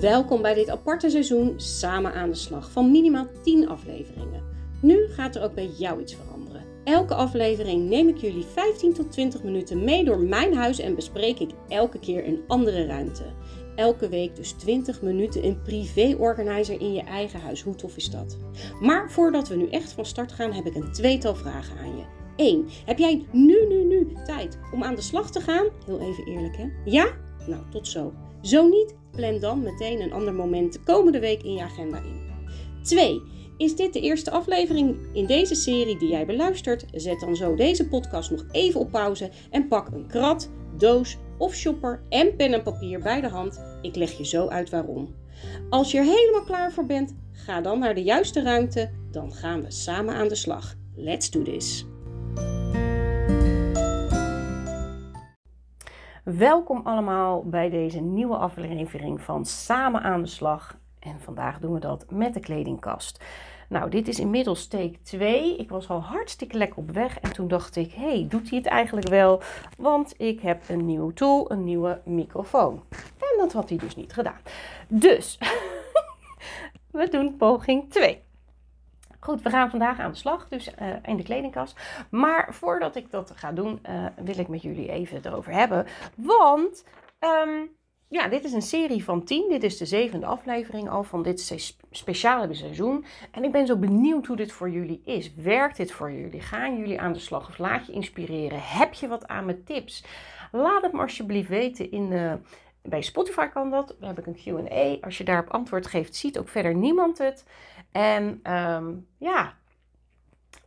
Welkom bij dit aparte seizoen Samen aan de slag van minimaal 10 afleveringen. Nu gaat er ook bij jou iets veranderen. Elke aflevering neem ik jullie 15 tot 20 minuten mee door mijn huis en bespreek ik elke keer een andere ruimte. Elke week dus 20 minuten een privé-organizer in je eigen huis. Hoe tof is dat? Maar voordat we nu echt van start gaan, heb ik een tweetal vragen aan je. 1. Heb jij nu, nu, nu tijd om aan de slag te gaan? Heel even eerlijk hè? Ja? Nou, tot zo. Zo niet, plan dan meteen een ander moment de komende week in je agenda in. 2. Is dit de eerste aflevering in deze serie die jij beluistert? Zet dan zo deze podcast nog even op pauze en pak een krat, doos of shopper en pen en papier bij de hand. Ik leg je zo uit waarom. Als je er helemaal klaar voor bent, ga dan naar de juiste ruimte. Dan gaan we samen aan de slag. Let's do this. Welkom allemaal bij deze nieuwe aflevering van Samen aan de slag. En vandaag doen we dat met de kledingkast. Nou, dit is inmiddels take 2. Ik was al hartstikke lekker op weg en toen dacht ik, hey, doet hij het eigenlijk wel? Want ik heb een nieuw tool, een nieuwe microfoon. En dat had hij dus niet gedaan. Dus, we doen poging 2. Goed, we gaan vandaag aan de slag, dus uh, in de kledingkast. Maar voordat ik dat ga doen, uh, wil ik met jullie even erover hebben. Want um, ja, dit is een serie van 10. Dit is de zevende aflevering al van dit speciale seizoen. En ik ben zo benieuwd hoe dit voor jullie is. Werkt dit voor jullie? Gaan jullie aan de slag of laat je inspireren? Heb je wat aan mijn tips? Laat het me alsjeblieft weten in de bij Spotify kan dat. Dan heb ik een QA. Als je daarop antwoord geeft, ziet ook verder niemand het. En um, ja,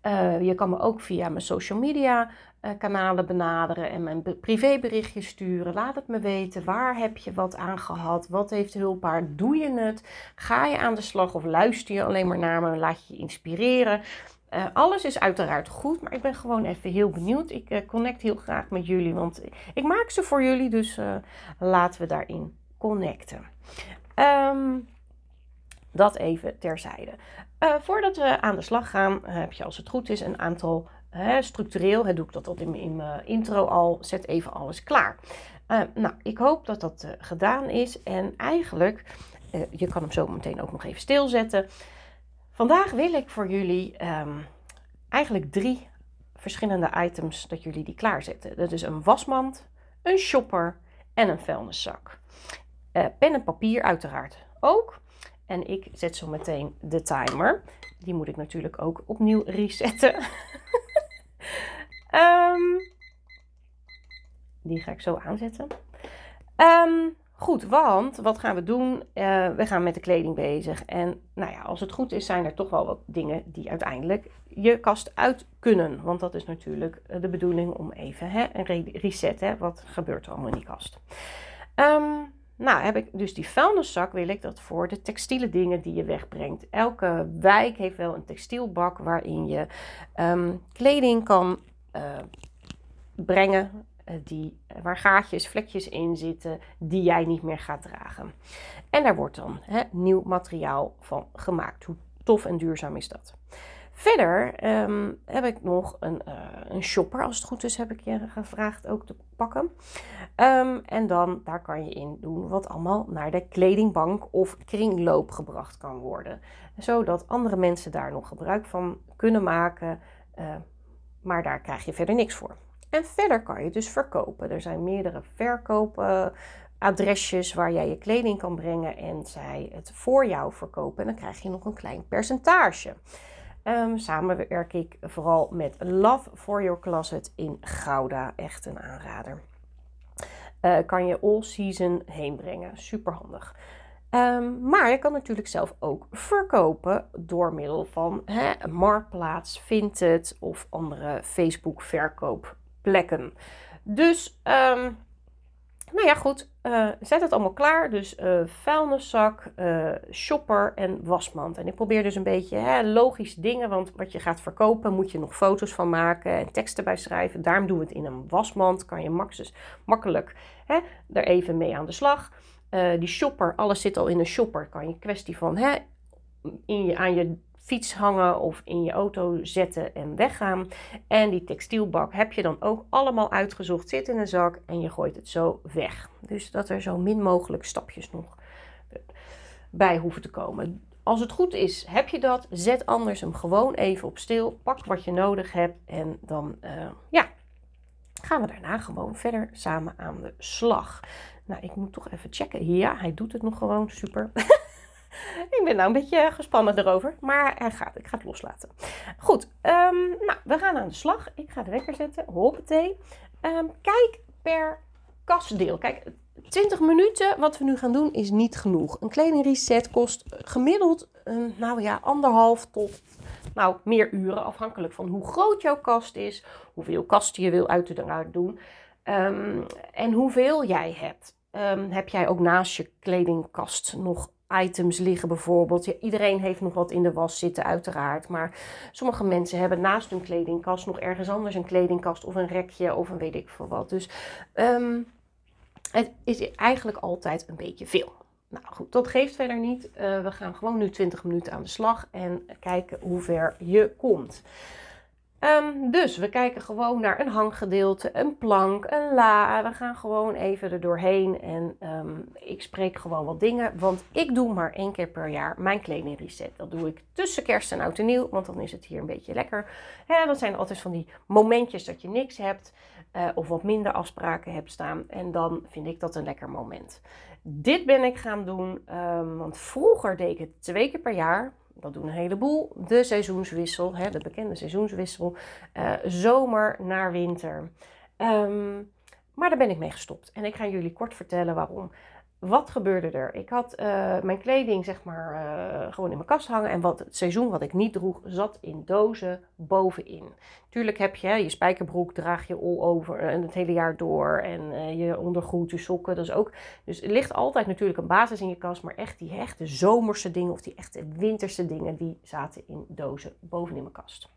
uh, je kan me ook via mijn social media uh, kanalen benaderen en mijn privéberichtjes sturen. Laat het me weten. Waar heb je wat aan gehad? Wat heeft hulpbaar? Doe je het? Ga je aan de slag of luister je alleen maar naar me? Laat je je inspireren? Uh, alles is uiteraard goed, maar ik ben gewoon even heel benieuwd. Ik connect heel graag met jullie, want ik maak ze voor jullie, dus laten we daarin connecten. Um, dat even terzijde. voordat we aan de slag gaan, heb je als het goed is een aantal structureel, hè, doe ik dat al in, mijn intro al, zet even alles klaar. nou, ik hoop dat dat gedaan is en eigenlijk, je kan hem zo meteen ook nog even stilzetten. Vandaag wil ik voor jullie um, eigenlijk drie verschillende items dat jullie die klaarzetten. Dat is een wasmand, een shopper en een vuilniszak. Pen en papier uiteraard ook. En ik zet zo meteen de timer. Die moet ik natuurlijk ook opnieuw resetten. um, die ga ik zo aanzetten. Um, Goed, want wat gaan we doen? Uh, we gaan met de kleding bezig. En nou ja, als het goed is, zijn er toch wel wat dingen die uiteindelijk je kast uit kunnen. Want dat is natuurlijk eh, de bedoeling om even hè, een reset. Hè, wat gebeurt er allemaal in die kast? Um, nou, heb ik dus die vuilniszak, wil ik dat voor de textiele dingen die je wegbrengt. Elke wijk heeft wel een textielbak waarin je um, kleding kan uh, brengen eh, die, eh, waar gaatjes, vlekjes in zitten die jij niet meer gaat dragen. En daar wordt dan nieuw materiaal van gemaakt. Hoe tof en duurzaam is dat? Verder um, heb ik nog een, uh, een shopper, als het goed is, heb ik je gevraagd ook te Um, en dan, daar kan je in doen wat allemaal naar de kledingbank of kringloop gebracht kan worden. Zodat andere mensen daar nog gebruik van kunnen maken, uh, maar daar krijg je verder niks voor. En verder kan je dus verkopen. Er zijn meerdere verkoopadresjes waar jij je kleding kan brengen en zij het voor jou verkopen. En dan krijg je nog een klein percentage. Um, samen werk ik vooral met Love for Your Closet in Gouda. Echt een aanrader. Uh, kan je all season heen brengen. Super handig. Um, maar je kan natuurlijk zelf ook verkopen door middel van hè, Marktplaats, Vinted of andere Facebook verkoop plekken. Dus, um, nou ja, goed. Uh, zet het allemaal klaar. Dus uh, vuilniszak, shopper en wasmand. En ik probeer dus een beetje hè, logisch dingen. Want wat je gaat verkopen, moet je nog foto's van maken en teksten bij schrijven. Daarom doen we het in een wasmand. Kan je max, makkelijk hè, er even mee aan de slag. die shopper, alles zit al in een shopper. Kan je kwestie van hè, in je, aan je fiets hangen of in je auto zetten en weggaan. En die textielbak heb je dan ook allemaal uitgezocht, zit in een zak en je gooit het zo weg. Dus dat er zo min mogelijk stapjes nog. bij hoeven te komen. Als het goed is, heb je dat. Zet anders hem gewoon even op stil. Pak wat je nodig hebt. En dan uh, ja, gaan we daarna gewoon verder samen aan de slag. Nou, ik moet toch even checken. Ja, hij doet het nog gewoon. Super. ik ben nou een beetje gespannen erover. Maar hij gaat. Ik ga het loslaten. Goed. Um, nou, we gaan aan de slag. Ik ga de wekker zetten. Hoppatee. Um, kijk per kastdeel. Kijk, 20 minuten, wat we nu gaan doen, is niet genoeg. Een kledingreset kost gemiddeld, nou ja, anderhalf tot nou, meer uren, afhankelijk van hoe groot jouw kast is, hoeveel kasten je wil uiteraard doen um, en hoeveel jij hebt. Heb jij ook naast je kledingkast nog items liggen bijvoorbeeld. Ja, iedereen heeft nog wat in de was zitten uiteraard. Maar sommige mensen hebben naast hun kledingkast nog ergens anders een kledingkast of een rekje of een weet ik veel wat. Dus um, het is eigenlijk altijd een beetje veel. Nou goed, dat geeft verder niet. Uh, we gaan gewoon nu 20 minuten aan de slag en kijken hoe ver je komt. Um, dus we kijken gewoon naar een hanggedeelte, een plank, een la. We gaan gewoon even er doorheen en um, ik spreek gewoon wat dingen. Want ik doe maar één keer per jaar mijn kleding reset. Dat doe ik tussen kerst en oud en nieuw, want dan is het hier een beetje lekker. Ja, dat zijn altijd van die momentjes dat je niks hebt uh, of wat minder afspraken hebt staan. En dan vind ik dat een lekker moment. Dit ben ik gaan doen, um, want vroeger deed ik het twee keer per jaar dat doen een heleboel. De seizoenswissel, hè, de bekende seizoenswissel. Uh, zomer naar winter. Um, maar daar ben ik mee gestopt. En ik ga jullie kort vertellen waarom. Wat gebeurde er? Ik had uh, mijn kleding zeg maar uh, gewoon in mijn kast hangen. En wat, het seizoen wat ik niet droeg, zat in dozen bovenin. Tuurlijk heb je je spijkerbroek, draag je all over en het hele jaar door. En je ondergoed, je sokken. Dat is ook, dus er ligt altijd natuurlijk een basis in je kast. Maar echt die echte zomerse dingen of die echte winterse dingen, die zaten in dozen bovenin mijn kast.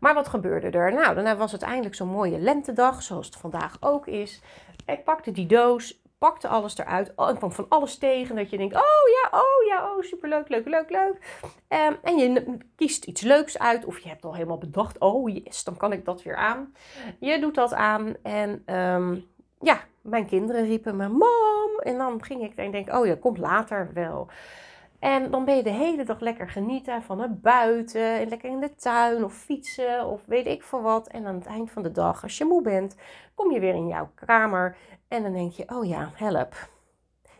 Maar wat gebeurde er? Nou, dan was het eindelijk zo'n mooie lentedag, zoals het vandaag ook is. Ik pakte die doos, pakte alles eruit. Oh, kwam van alles tegen. Dat je denkt, oh ja, oh ja, oh superleuk, leuk, leuk, leuk. Um, en je kiest iets leuks uit. Of je hebt al helemaal bedacht, oh yes, dan kan ik dat weer aan. Je doet dat aan en um, ja, mijn kinderen riepen me, mam. En dan ging ik en denk, oh ja, komt later wel. En dan ben je de hele dag lekker genieten van het buiten. En lekker in de tuin of fietsen of weet ik veel wat. En aan het eind van de dag, als je moe bent, kom je weer in jouw kamer. En dan denk je, oh ja, help.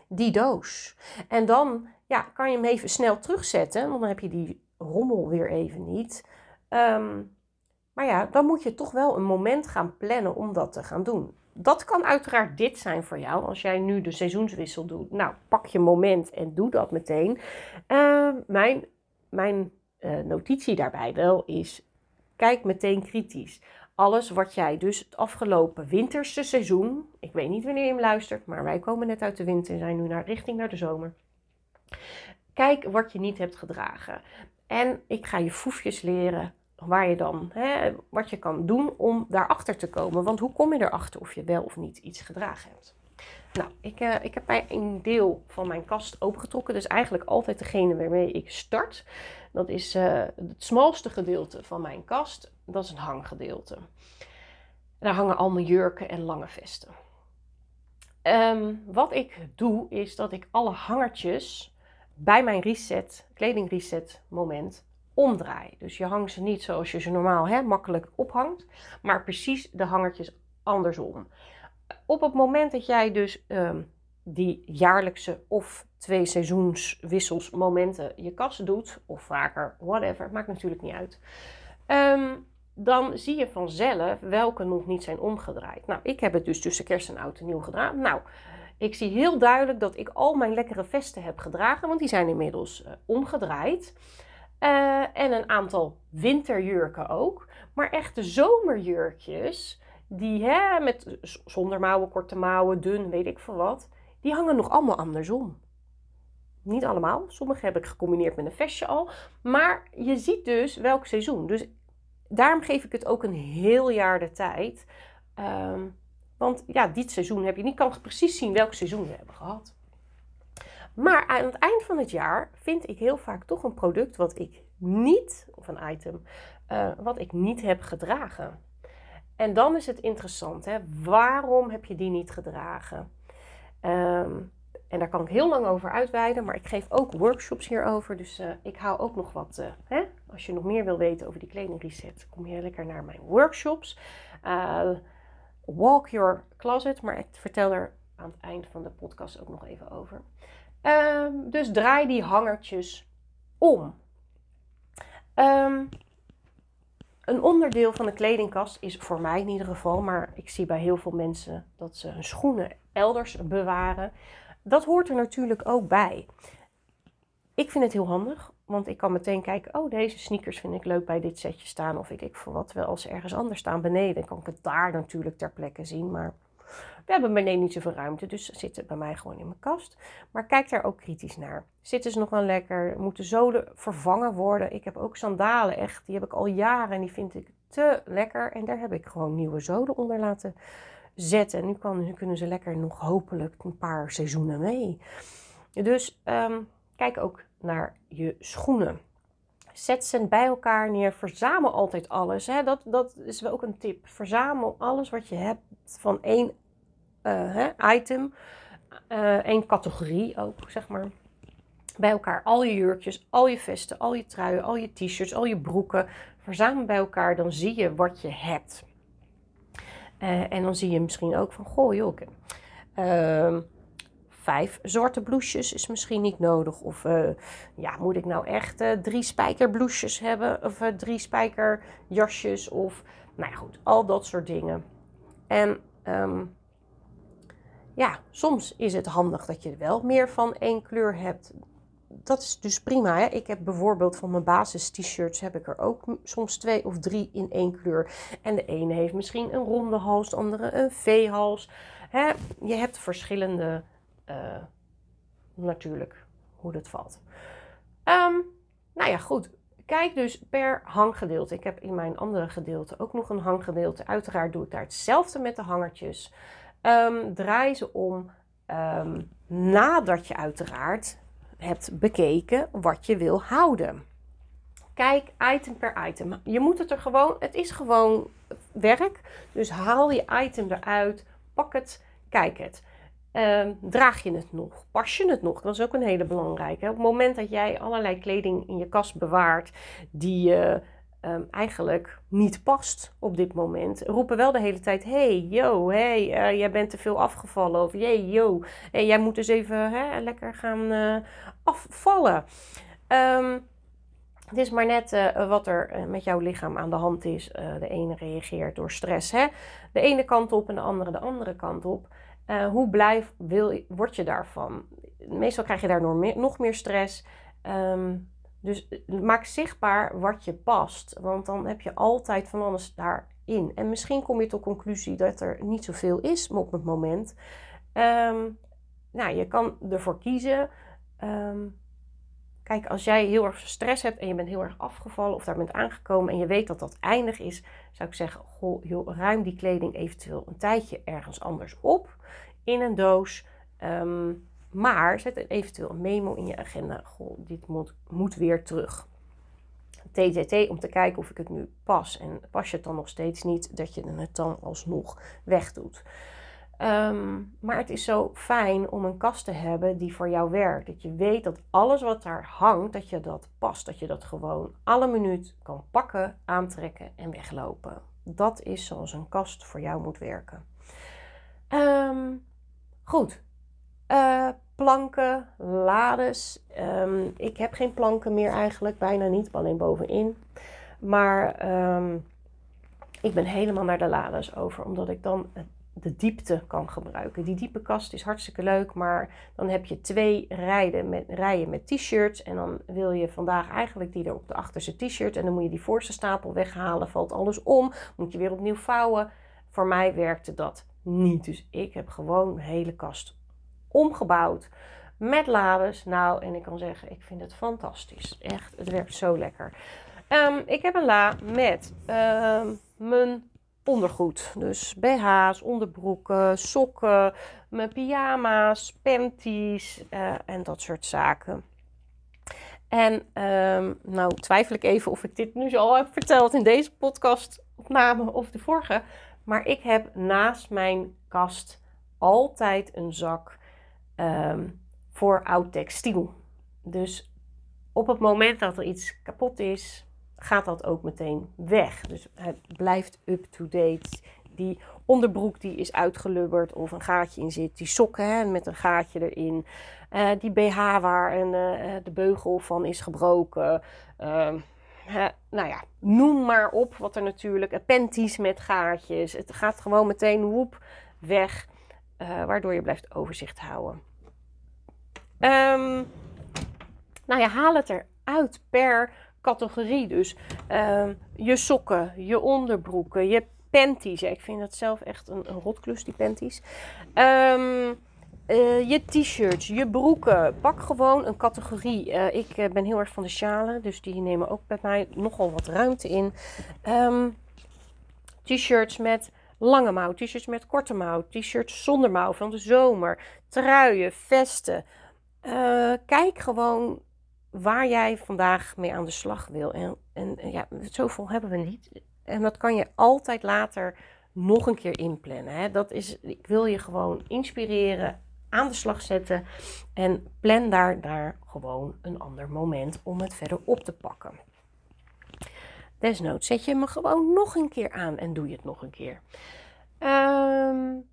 Die doos. En dan ja, kan je hem even snel terugzetten. Want dan heb je die rommel weer even niet. Um, maar ja, dan moet je toch wel een moment gaan plannen om dat te gaan doen dat kan uiteraard dit zijn voor jou. Als jij nu de seizoenswissel doet, nou pak je moment en doe dat meteen. Uh, mijn mijn uh, notitie daarbij wel is: kijk meteen kritisch. Alles wat jij dus het afgelopen winterse seizoen, ik weet niet wanneer je hem luistert, maar wij komen net uit de winter en zijn nu naar, richting naar de zomer. Kijk wat je niet hebt gedragen. En ik ga je foefjes leren waar je dan, hè, wat je kan doen om daarachter te komen. Want hoe kom je erachter of je wel of niet iets gedragen hebt? Nou, ik, uh, ik heb bij een deel van mijn kast opengetrokken. Dus eigenlijk altijd degene waarmee ik start. Dat is uh, het smalste gedeelte van mijn kast. Dat is een hanggedeelte. daar hangen al mijn jurken en lange vesten. Um, wat ik doe, is dat ik alle hangertjes bij mijn reset, kleding reset moment omdraai. Dus je hangt ze niet zoals je ze normaal hè, makkelijk ophangt, maar precies de hangertjes andersom. Op het moment dat jij dus um, die jaarlijkse of twee seizoenswissels momenten je kast doet, of vaker, whatever, maakt natuurlijk niet uit. Um, dan zie je vanzelf welke nog niet zijn omgedraaid. Nou, ik heb het dus tussen kerst en oud en nieuw gedaan. Nou, ik zie heel duidelijk dat ik al mijn lekkere vesten heb gedragen, want die zijn inmiddels uh, omgedraaid. Uh, en een aantal winterjurken ook. Maar echte zomerjurkjes, die hè, met zonder mouwen, korte mouwen, dun, weet ik veel wat, die hangen nog allemaal andersom. Niet allemaal, sommige heb ik gecombineerd met een vestje al. Maar je ziet dus welk seizoen. Dus daarom geef ik het ook een heel jaar de tijd. Um, want ja, dit seizoen heb je niet, kan precies zien welk seizoen we hebben gehad. Maar aan het eind van het jaar vind ik heel vaak toch een product wat ik niet, of een item, uh, wat ik niet heb gedragen. En dan is het interessant, hè? waarom heb je die niet gedragen? Um, En daar kan ik heel lang over uitweiden, maar ik geef ook workshops hierover. Dus uh, ik hou ook nog wat, uh, hè? als je nog meer wil weten over die kledingreset, kom je lekker naar mijn workshops. Walk your closet, maar ik vertel er aan het eind van de podcast ook nog even over. Ehm, dus draai die hangertjes om. Um, een onderdeel van de kledingkast is voor mij in ieder geval, maar ik zie bij heel veel mensen dat ze hun schoenen elders bewaren. Dat hoort er natuurlijk ook bij. Ik vind het heel handig, want ik kan meteen kijken, oh deze sneakers vind ik leuk bij dit setje staan. Of ik, ik voor wat wel als ze ergens anders staan beneden, kan ik het daar natuurlijk ter plekke zien. Maar we hebben beneden niet zoveel ruimte, dus ze zitten bij mij gewoon in mijn kast. Maar kijk daar ook kritisch naar. Zitten ze nog wel lekker? Moeten zolen vervangen worden? Ik heb ook sandalen, echt. Die heb ik al jaren en die vind ik te lekker. En daar heb ik gewoon nieuwe zolen onder laten zetten. En nu, kunnen ze lekker nog hopelijk een paar seizoenen mee. Dus ehm, kijk ook naar je schoenen. Zet ze bij elkaar neer. Verzamel altijd alles. Hè? Dat, dat is wel ook een tip. Verzamel alles wat je hebt van één uh, item. Uh, één categorie ook, zeg maar. Bij elkaar. Al je jurkjes, al je vesten, al je truien, al je t-shirts, al je broeken. Verzamel bij elkaar. Dan zie je wat je hebt. Uh, en dan zie je misschien ook van, goh joh, uh, vijf zwarte blouses is misschien niet nodig. Of ja, moet ik nou echt drie spijkerblouses hebben? Of drie spijkerjasjes? Of nou ja, goed, al dat soort dingen. En um, ja, soms is het handig dat je wel meer van één kleur hebt. Dat is dus prima. Hè? Ik heb bijvoorbeeld van mijn basis t-shirts heb ik er ook soms twee of drie in één kleur. En de ene heeft misschien een ronde hals, de andere een V-hals. Hè? Je hebt verschillende uh, natuurlijk hoe dat valt. Um, nou ja, goed. Kijk dus per hanggedeelte. Ik heb in mijn andere gedeelte ook nog een hanggedeelte. Uiteraard doe ik daar hetzelfde met de hangertjes. Um, draai ze om um, nadat je uiteraard hebt bekeken wat je wil houden. Kijk item per item. Je moet het er gewoon, het is gewoon werk. Dus haal je item eruit, pak het, kijk het. Um, draag je het nog? Pas je het nog? Dat is ook een hele belangrijke. Op het moment dat jij allerlei kleding in je kast bewaart die je um, eigenlijk niet past op dit moment, roepen wel de hele tijd: hey, yo, hey, uh, jij bent te veel afgevallen. Of hey, yo, hey, jij moet dus even hè, lekker gaan uh, afvallen. Um, het is maar net uh, wat er met jouw lichaam aan de hand is. de ene reageert door stress, hè? de ene kant op en de andere de andere kant op. Hoe blij word je daarvan? Meestal krijg je daar nog meer, stress. Um, dus eh, maak zichtbaar wat je past. Want dan heb je altijd van alles daarin. En misschien kom je tot conclusie dat er niet zoveel is op het moment. Um, nou, je kan ervoor kiezen. Um, kijk, als jij heel erg stress hebt en je bent heel erg afgevallen of daar bent aangekomen en je weet dat dat eindig is, zou ik zeggen: goh, ruim die kleding eventueel een tijdje ergens anders op in een doos. Um, maar zet eventueel een memo in je agenda. Goh, dit moet, moet weer terug. TTT om te kijken of ik het nu pas. En pas je het dan nog steeds niet, dat je het dan alsnog wegdoet. Um, maar het is zo fijn om een kast te hebben die voor jou werkt. Dat je weet dat alles wat daar hangt, dat je dat past. Dat je dat gewoon alle minuut kan pakken, aantrekken en weglopen. Dat is zoals een kast voor jou moet werken. Um, goed. Planken, lades. Um, ik heb geen planken meer eigenlijk, bijna niet, alleen bovenin. Maar um, ik ben helemaal naar de lades over, omdat ik dan de diepte kan gebruiken. Die diepe kast is hartstikke leuk, maar dan heb je twee rijen met, rijen met t-shirts. En dan wil je vandaag eigenlijk die er op de achterste t-shirt. En dan moet je die voorste stapel weghalen, valt alles om, moet je weer opnieuw vouwen. Voor mij werkte dat niet. Dus ik heb gewoon een hele kast omgebouwd met lades. Nou, en ik kan zeggen, ik vind het fantastisch. Echt, het werkt zo lekker. Um, ik heb een la met um, mijn ondergoed. Dus BH's, onderbroeken, sokken, mijn pyjama's, panties uh, en dat soort zaken. En um, nou twijfel ik even of ik dit nu al heb verteld in deze podcastopname of de vorige. Maar ik heb naast mijn kast altijd een zak um, voor oud textiel. Dus op het moment dat er iets kapot is, gaat dat ook meteen weg. Dus het blijft up-to-date. Die onderbroek die is uitgelubberd of een gaatje in zit. Die sokken hè, met een gaatje erin. Uh, die BH waar een, uh, de beugel van is gebroken. Uh, nou ja, noem maar op wat er natuurlijk. Panties met gaatjes. Het gaat gewoon meteen woep weg. Waardoor je blijft overzicht houden. Um, nou ja, haal het eruit per categorie. Dus ehm, je sokken, je onderbroeken, je panties. ik vind dat zelf echt een, rotklus, die panties. Um, je t-shirts, je broeken. Pak gewoon een categorie. Uh, ik ben heel erg van de sjalen, dus die nemen ook bij mij nogal wat ruimte in. T-shirts met lange mouw, t-shirts met korte mouw, t-shirts zonder mouw van de zomer, truien, vesten. Uh, kijk gewoon waar jij vandaag mee aan de slag wil. En, en ja, zoveel hebben we niet. En dat kan je altijd later nog een keer inplannen. Hè. Dat is, ik wil je gewoon inspireren, aan de slag zetten. En plan daar, daar gewoon een ander moment om het verder op te pakken. Desnoods zet je me gewoon nog een keer aan en doe je het nog een keer. Um,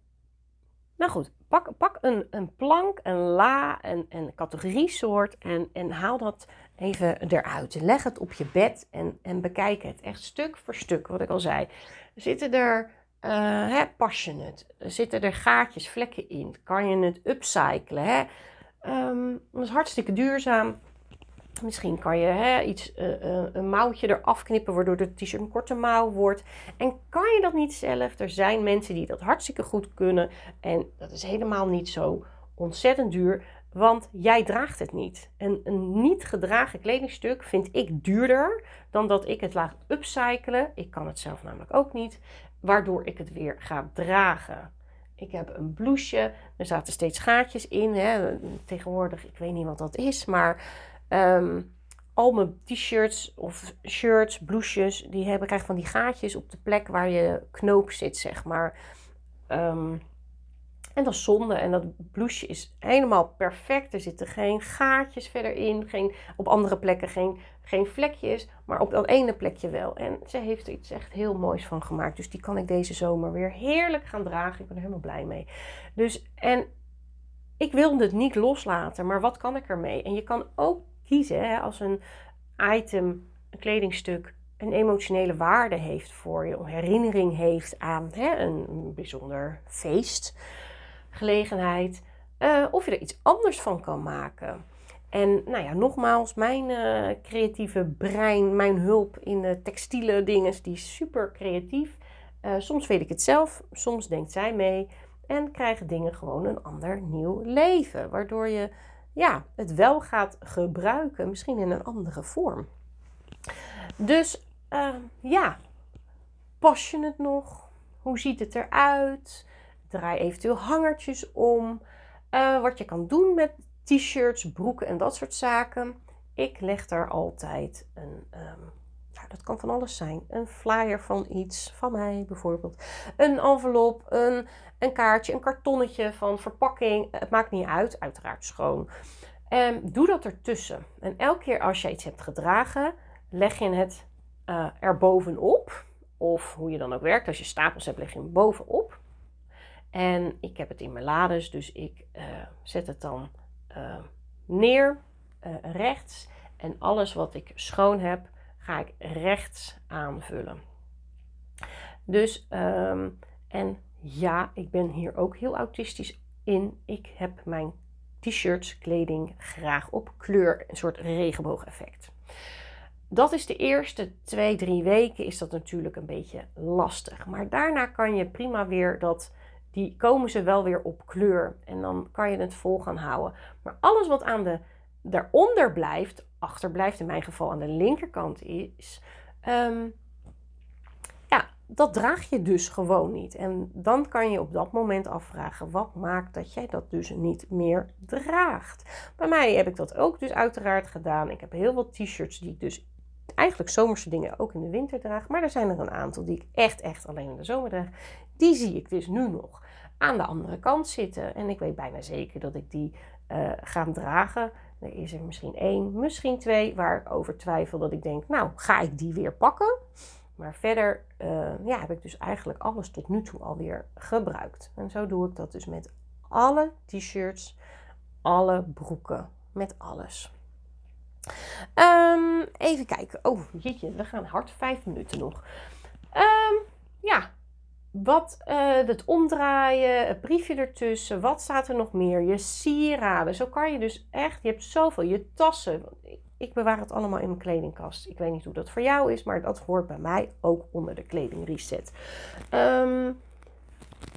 nou goed, pak, pak een, een plank, een la, een, een categoriesoort en, en haal dat even eruit. Leg het op je bed en, en bekijk het echt stuk voor stuk, wat ik al zei. Zitten er, uh, hè, pas je het? Zitten er gaatjes, vlekken in? Kan je het upcyclen? Hè? Um, dat is hartstikke duurzaam. Misschien kan je hè, iets, uh, een mouwtje eraf knippen, waardoor de t-shirt een korte mouw wordt. En kan je dat niet zelf? Er zijn mensen die dat hartstikke goed kunnen. En dat is helemaal niet zo ontzettend duur, want jij draagt het niet. En een niet gedragen kledingstuk vind ik duurder dan dat ik het laat upcyclen. Ik kan het zelf namelijk ook niet, waardoor ik het weer ga dragen. Ik heb een blouseje, er zaten steeds gaatjes in. Hè. Tegenwoordig, ik weet niet wat dat is, maar Um, al mijn t-shirts of shirts, blouses, die hebben, krijgen van die gaatjes op de plek waar je knoop zit, zeg maar. Um, en dat is zonde. En dat blouseje is helemaal perfect. Er zitten geen gaatjes verder in. Geen, op andere plekken geen, geen vlekjes. Maar op dat ene plekje wel. En ze heeft er iets echt heel moois van gemaakt. Dus die kan ik deze zomer weer heerlijk gaan dragen. Ik ben er helemaal blij mee. Dus, en ik wilde het niet loslaten. Maar wat kan ik ermee? En je kan ook kiezen. Hè, als een item, een kledingstuk, een emotionele waarde heeft voor je, een herinnering heeft aan hè, een bijzonder feest, gelegenheid, uh, of je er iets anders van kan maken. En nou ja, nogmaals, mijn uh, creatieve brein, mijn hulp in de textiele dingen, die is super creatief. Uh, soms weet ik het zelf, soms denkt zij mee en krijgen dingen gewoon een ander nieuw leven. Waardoor je ja, het wel gaat gebruiken, misschien in een andere vorm. Dus uh, ja, pas je het nog? Hoe ziet het eruit? Draai eventueel hangertjes om. Uh, wat je kan doen met t-shirts, broeken en dat soort zaken. Ik leg daar altijd een, nou, dat kan van alles zijn. Een flyer van iets, van mij bijvoorbeeld. Een envelop, een, een kaartje, een kartonnetje van verpakking. Het maakt niet uit, uiteraard schoon. En doe dat ertussen. En elke keer als je iets hebt gedragen, leg je het uh, er bovenop. Of hoe je dan ook werkt. Als je stapels hebt, leg je hem bovenop. En ik heb het in mijn lades, dus ik uh, zet het dan uh, neer, rechts. En alles wat ik schoon heb, ga ik rechts aanvullen. Dus, um, en ja, ik ben hier ook heel autistisch in. Ik heb mijn t-shirts, kleding graag op kleur, een soort regenboogeffect. Dat is de eerste twee, drie weken is dat natuurlijk een beetje lastig. Maar daarna kan je prima weer dat, die komen ze wel weer op kleur. En dan kan je het vol gaan houden. Maar alles wat aan de, daaronder blijft, achterblijft in mijn geval aan de linkerkant is, um, dat draag je dus gewoon niet. En dan kan je op dat moment afvragen: wat maakt dat jij dat dus niet meer draagt? Bij mij heb ik dat ook dus uiteraard gedaan. Ik heb heel veel t-shirts die ik dus eigenlijk zomerse dingen ook in de winter draag. Maar er zijn er een aantal die ik echt, echt alleen in de zomer draag. Die zie ik dus nu nog. aan de andere kant zitten. En ik weet bijna zeker dat ik die uh, ga dragen. Er is er misschien één, misschien twee waar ik over twijfel dat ik denk, nou ga ik die weer pakken. Maar verder uh, ja, heb ik dus eigenlijk alles tot nu toe alweer gebruikt. En zo doe ik dat dus met alle t-shirts, alle broeken, met alles. Um, even kijken. Oh, jeetje, we gaan hard. Vijf minuten nog. Um, ja, wat uh, het omdraaien, het briefje ertussen, wat staat er nog meer? Je sieraden. Zo kan je dus echt, je hebt zoveel. Je tassen. Ik bewaar het allemaal in mijn kledingkast. Ik weet niet hoe dat voor jou is, maar dat hoort bij mij ook onder de kledingreset. Um,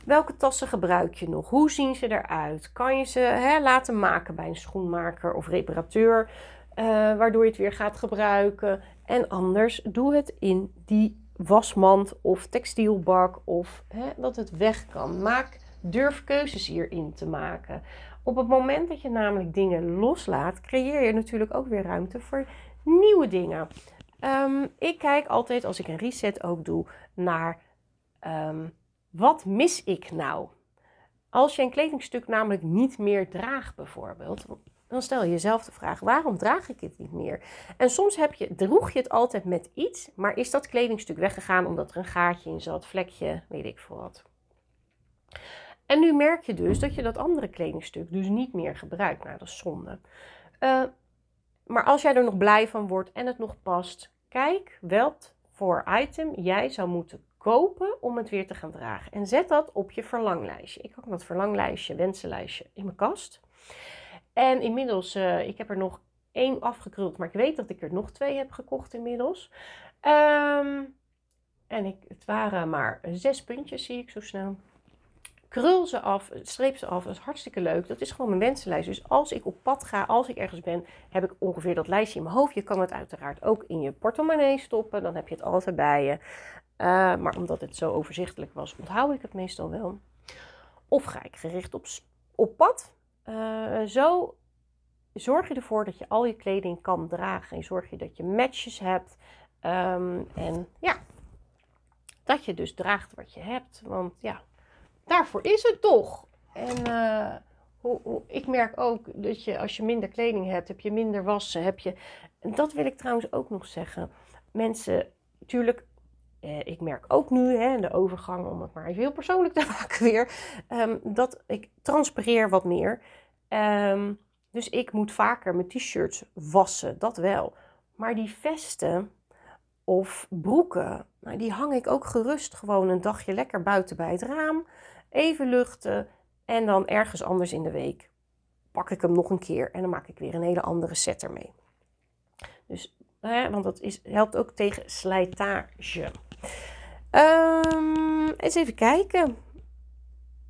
welke tassen gebruik je nog? Hoe zien ze eruit? Kan je ze hè, laten maken bij een schoenmaker of reparateur, uh, waardoor je het weer gaat gebruiken? En anders, doe het in die wasmand of textielbak of hè, dat het weg kan. Maak, durf keuzes hierin te maken. Op het moment dat je namelijk dingen loslaat, creëer je natuurlijk ook weer ruimte voor nieuwe dingen. Um, ik kijk altijd als ik een reset ook doe naar um, wat mis ik nou? Als je een kledingstuk namelijk niet meer draagt bijvoorbeeld, dan stel je jezelf de vraag: waarom draag ik het niet meer? En soms heb je, droeg je het altijd met iets, maar is dat kledingstuk weggegaan omdat er een gaatje in zat, vlekje, weet ik veel wat. En nu merk je dus dat je dat andere kledingstuk dus niet meer gebruikt. Nou, dat zonde. Uh, maar als jij er nog blij van wordt en het nog past, kijk wat voor item jij zou moeten kopen om het weer te gaan dragen. En zet dat op je verlanglijstje. Ik had dat verlanglijstje, wensenlijstje in mijn kast. En inmiddels, uh, ik heb er nog één afgekruld, maar ik weet dat ik er nog twee heb gekocht inmiddels. Um, en ik, het waren maar zes puntjes, zie ik zo snel. Krul ze af, streep ze af, dat is hartstikke leuk. Dat is gewoon mijn wensenlijst. Dus als ik op pad ga, als ik ergens ben, heb ik ongeveer dat lijstje in mijn hoofd. Je kan het uiteraard ook in je portemonnee stoppen, dan heb je het altijd bij je. Uh, maar omdat het zo overzichtelijk was, onthoud ik het meestal wel. Of ga ik gericht op, op pad. Uh, zo zorg je ervoor dat je al je kleding kan dragen. En zorg je dat je matches hebt. Um, en ja, dat je dus draagt wat je hebt. Want ja, daarvoor is het toch. En uh, hoe, hoe, ik merk ook dat je als je minder kleding hebt, heb je minder wassen. Heb je, dat wil ik trouwens ook nog zeggen. Mensen, natuurlijk, eh, ik merk ook nu, hè, de overgang, om het maar even heel persoonlijk te maken weer, um, dat ik transpireer wat meer. Um, dus ik moet vaker mijn t-shirts wassen, dat wel. Maar die vesten of broeken, nou, die hang ik ook gerust gewoon een dagje lekker buiten bij het raam. Even luchten en dan ergens anders in de week pak ik hem nog een keer en dan maak ik weer een hele andere set ermee. Dus, hè, want dat is, helpt ook tegen slijtage. Um, eens even kijken.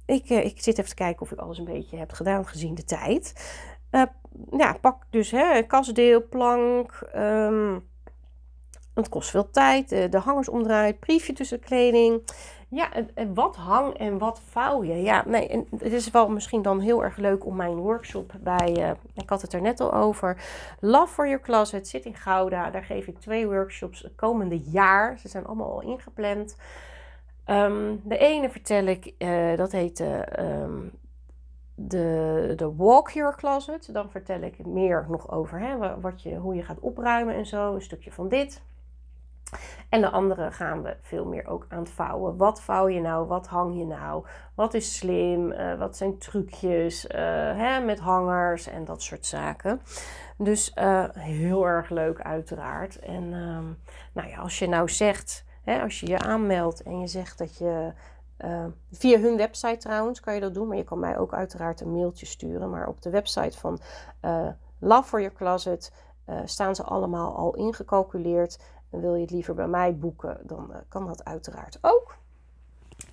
Ik, uh, ik zit even te kijken of ik alles een beetje heb gedaan gezien de tijd. Uh, ja, pak dus hè, kastdeel, plank. Um, het kost veel tijd. Uh, de hangers omdraaien, briefje tussen de kleding. Ja, wat hang en wat vouw je? Ja, nee, het is wel misschien dan heel erg leuk om mijn workshop bij, uh, ik had het er net al over, Love for Your Closet zit in Gouda. Daar geef ik twee workshops het komende jaar. Ze zijn allemaal al ingepland. Um, de ene vertel ik, uh, dat heet um, de, de Walk Your Closet. Dan vertel ik meer nog over hè, wat je, hoe je gaat opruimen en zo. Een stukje van dit. En de andere gaan we veel meer ook aan het vouwen. Wat vouw je nou? Wat hang je nou? Wat is slim? Uh, wat zijn trucjes uh, hè, met hangers en dat soort zaken. Dus uh, heel erg leuk uiteraard. En um, nou ja, als je nou zegt, hè, als je je aanmeldt en je zegt dat je via hun website trouwens kan je dat doen, maar je kan mij ook uiteraard een mailtje sturen. Maar op de website van Love for Your Closet staan ze allemaal al ingecalculeerd. En wil je het liever bij mij boeken, dan uh, kan dat uiteraard ook.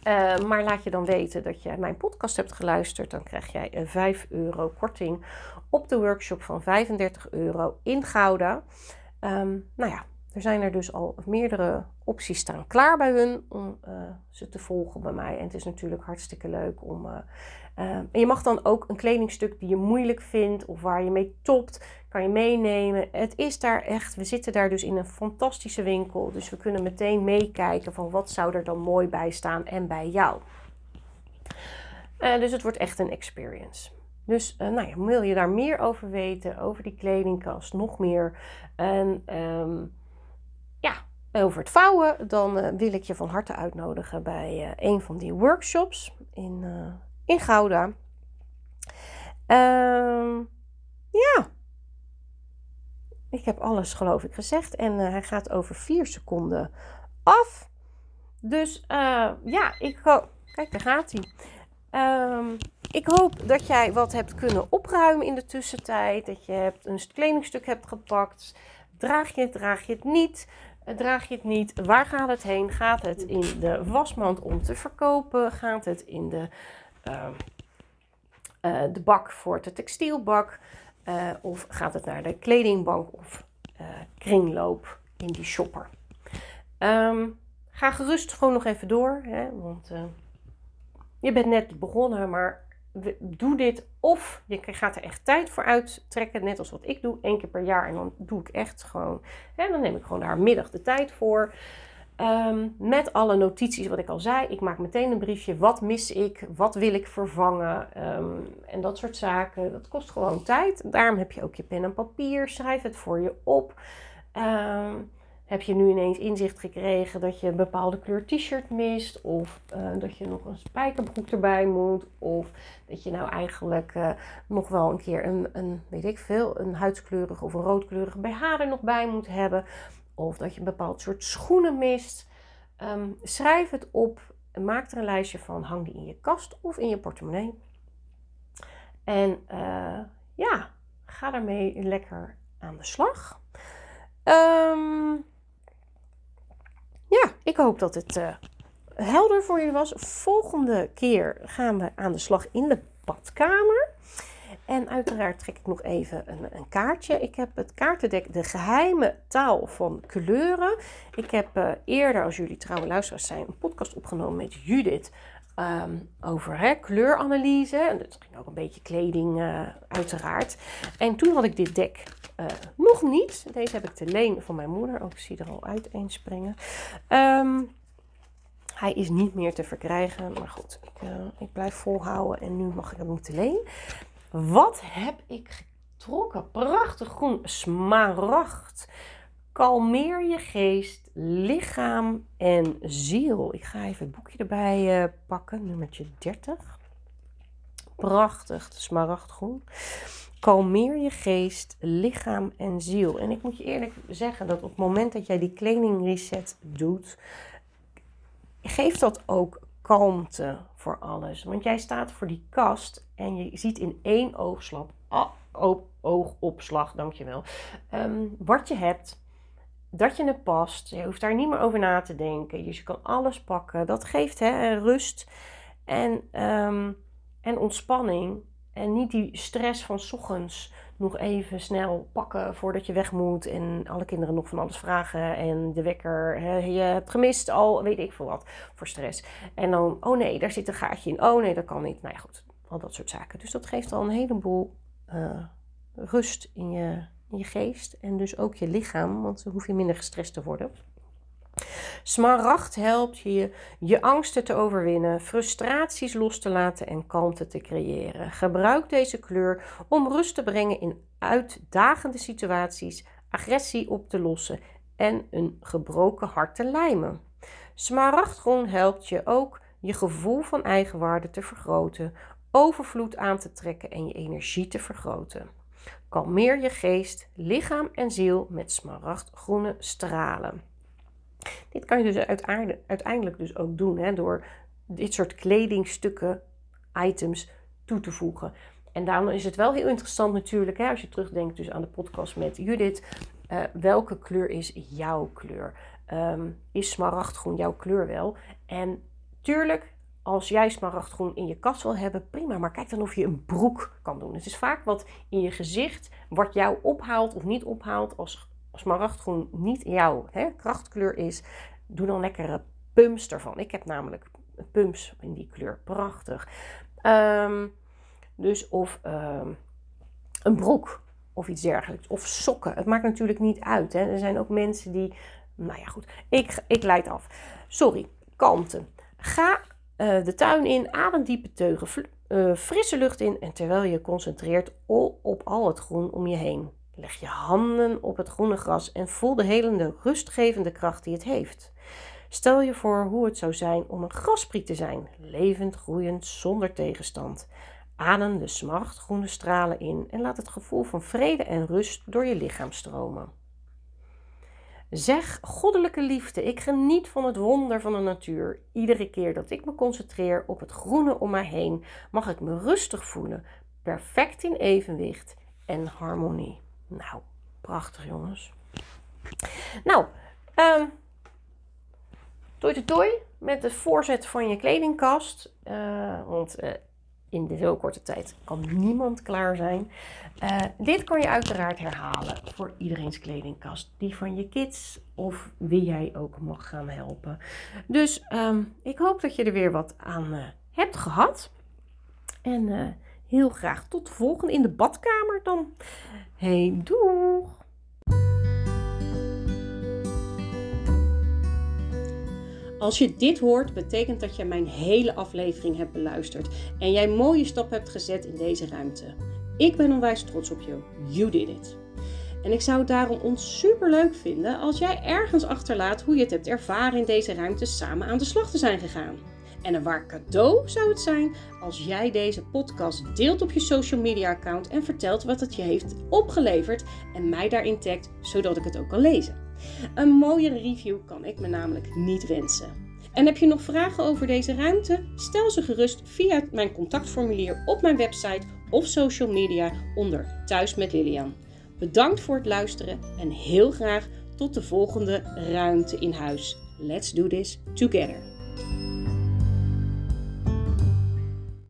Uh, maar laat je dan weten dat je mijn podcast hebt geluisterd. Dan krijg jij een 5 euro korting op de workshop van 35 euro in Gouda. Um, nou ja, er zijn er dus al meerdere opties staan klaar bij hun om uh, ze te volgen bij mij. En het is natuurlijk hartstikke leuk om. En je mag dan ook een kledingstuk die je moeilijk vindt of waar je mee topt, kan je meenemen. Het is daar echt, we zitten daar dus in een fantastische winkel. Dus we kunnen meteen meekijken van wat zou er dan mooi bij staan en bij jou. dus het wordt echt een experience. Dus nou ja, wil je daar meer over weten, over die kledingkast, nog meer. En ehm, ja, over het vouwen, dan wil ik je van harte uitnodigen bij een van die workshops in, in Gouda. Ehm, ja, ik heb alles geloof ik gezegd en uh, hij gaat over vier seconden af. Dus uh, ja, ik hoop. Kijk, daar gaat hij. Um, ik hoop dat jij wat hebt kunnen opruimen in de tussentijd. Dat je hebt een kledingstuk hebt gepakt. Draag je het, draag je het niet? Eh, draag je het niet? Waar gaat het heen? Gaat het in de wasmand om te verkopen? Gaat het in de, uh, uh, de bak voor de textielbak? Uh, of gaat het naar de kledingbank of uh, kringloop in die shopper? Um, ga gerust gewoon nog even door, hè, want uh, je bent net begonnen, maar doe dit of je gaat er echt tijd voor uittrekken, net als wat ik doe, één keer per jaar. En dan doe ik echt gewoon, hè, dan neem ik gewoon daar middag de tijd voor. Um, met alle notities wat ik al zei. Ik maak meteen een briefje. Wat mis ik? Wat wil ik vervangen? Um, en dat soort zaken. Dat kost gewoon tijd. Daarom heb je ook je pen en papier. Schrijf het voor je op. Um, heb je nu ineens inzicht gekregen dat je een bepaalde kleur t-shirt mist? Of uh, dat je nog een spijkerbroek erbij moet? Of dat je nou eigenlijk uh, nog wel een keer een, een, weet ik veel, een huidskleurige of een roodkleurige BH er nog bij moet hebben? Of dat je een bepaald soort schoenen mist. Um, schrijf het op, maak er een lijstje van, hang die in je kast of in je portemonnee. En uh, ja, ga daarmee lekker aan de slag. Um, ja, ik hoop dat het uh, helder voor je was. Volgende keer gaan we aan de slag in de badkamer. En uiteraard trek ik nog even een, een, kaartje. Ik heb het kaartendek De Geheime Taal van Kleuren. Ik heb uh, eerder, als jullie trouwe luisteraars zijn, een podcast opgenomen met Judith. Um, over hè, kleuranalyse. En dat ging ook een beetje kleding, uh, uiteraard. En toen had ik dit dek uh, nog niet. Deze heb ik te leen van mijn moeder. Ook zie er al uit een springen. Um, hij is niet meer te verkrijgen. Maar goed, ik, ik blijf volhouden. En nu mag ik hem niet te leen. Wat heb ik getrokken? Prachtig groen smaragd. Kalmeer je geest, lichaam en ziel. Ik ga even het boekje erbij uh, pakken, nummertje 30. Prachtig, smaragdgroen. Kalmeer je geest, lichaam en ziel. En ik moet je eerlijk zeggen dat op het moment dat jij die kleding reset doet, geeft dat ook kalmte voor alles. Want jij staat voor die kast en je ziet in één oogslag, oh, oogopslag, dankjewel, um, wat je hebt, dat je het past. Je hoeft daar niet meer over na te denken. Dus je kan alles pakken. Dat geeft hè, rust en, um, en ontspanning. En niet die stress van ochtends nog even snel pakken voordat je weg moet. En alle kinderen nog van alles vragen. En de wekker, hè, je hebt gemist al, weet ik veel wat, voor stress. En dan, oh nee, daar zit een gaatje in. Oh nee, dat kan niet. Nou ja, goed, al dat soort zaken. Dus dat geeft al een heleboel uh, rust in je, in je geest. En dus ook je lichaam, want dan hoef je minder gestrest te worden. Smaragd helpt je je angsten te overwinnen, frustraties los te laten en kalmte te creëren. Gebruik deze kleur om rust te brengen in uitdagende situaties, agressie op te lossen en een gebroken hart te lijmen. Smaragdgroen helpt je ook je gevoel van eigenwaarde te vergroten, overvloed aan te trekken en je energie te vergroten. Kalmeer je geest, lichaam en ziel met smaragdgroene stralen. Dit kan je dus uiteindelijk dus ook doen hè, door dit soort kledingstukken, items toe te voegen. En daarom is het wel heel interessant natuurlijk, hè, als je terugdenkt dus aan de podcast met Judith. Uh, welke kleur is jouw kleur? Um, is smaragdgroen jouw kleur wel? En tuurlijk, als jij smaragdgroen in je kast wil hebben, prima. Maar kijk dan of je een broek kan doen. Het is vaak wat in je gezicht, wat jou ophaalt of niet ophaalt als smaragdgroen niet jouw hè, krachtkleur is, doe dan lekkere pumps ervan. Ik heb namelijk pumps in die kleur. Prachtig. Um, dus of um, een broek of iets dergelijks. Of sokken. Het maakt natuurlijk niet uit. Hè. Er zijn ook mensen die. Nou ja, goed. Ik, ik leid af. Sorry. Kalmte. Ga eh, de tuin in, adem diepe teugen, uh, frisse lucht in en terwijl je concentreert op al het groen om je heen. Leg je handen op het groene gras en voel de helende, rustgevende kracht die het heeft. Stel je voor hoe het zou zijn om een graspriet te zijn, levend, groeiend, zonder tegenstand. Adem de smartgroene stralen in en laat het gevoel van vrede en rust door je lichaam stromen. Zeg, goddelijke liefde, ik geniet van het wonder van de natuur. Iedere keer dat ik me concentreer op het groene om mij heen, mag ik me rustig voelen, perfect in evenwicht en harmonie. Nou, prachtig jongens. Nou, um, toi toi met het voorzet van je kledingkast. Uh, want uh, in de heel korte tijd kan niemand klaar zijn. Uh, dit kan je uiteraard herhalen voor iedereen's kledingkast. Die van je kids of wie jij ook mag gaan helpen. Dus um, ik hoop dat je er weer wat aan hebt gehad. En heel graag tot de volgende in de badkamer dan. Hey, doeg! Als je dit hoort, betekent dat je mijn hele aflevering hebt beluisterd en jij mooie stap hebt gezet in deze ruimte. Ik ben onwijs trots op je. You did it. En ik zou het daarom ons super leuk vinden als jij ergens achterlaat hoe je het hebt ervaren in deze ruimte samen aan de slag te zijn gegaan. En een waar cadeau zou het zijn als jij deze podcast deelt op je social media account en vertelt wat het je heeft opgeleverd en mij daarin tagt, zodat ik het ook kan lezen. Een mooiere review kan ik me namelijk niet wensen. En heb je nog vragen over deze ruimte? Stel ze gerust via mijn contactformulier op mijn website of social media onder Thuis met Lilian. Bedankt voor het luisteren en heel graag tot de volgende ruimte in huis. Let's do this together.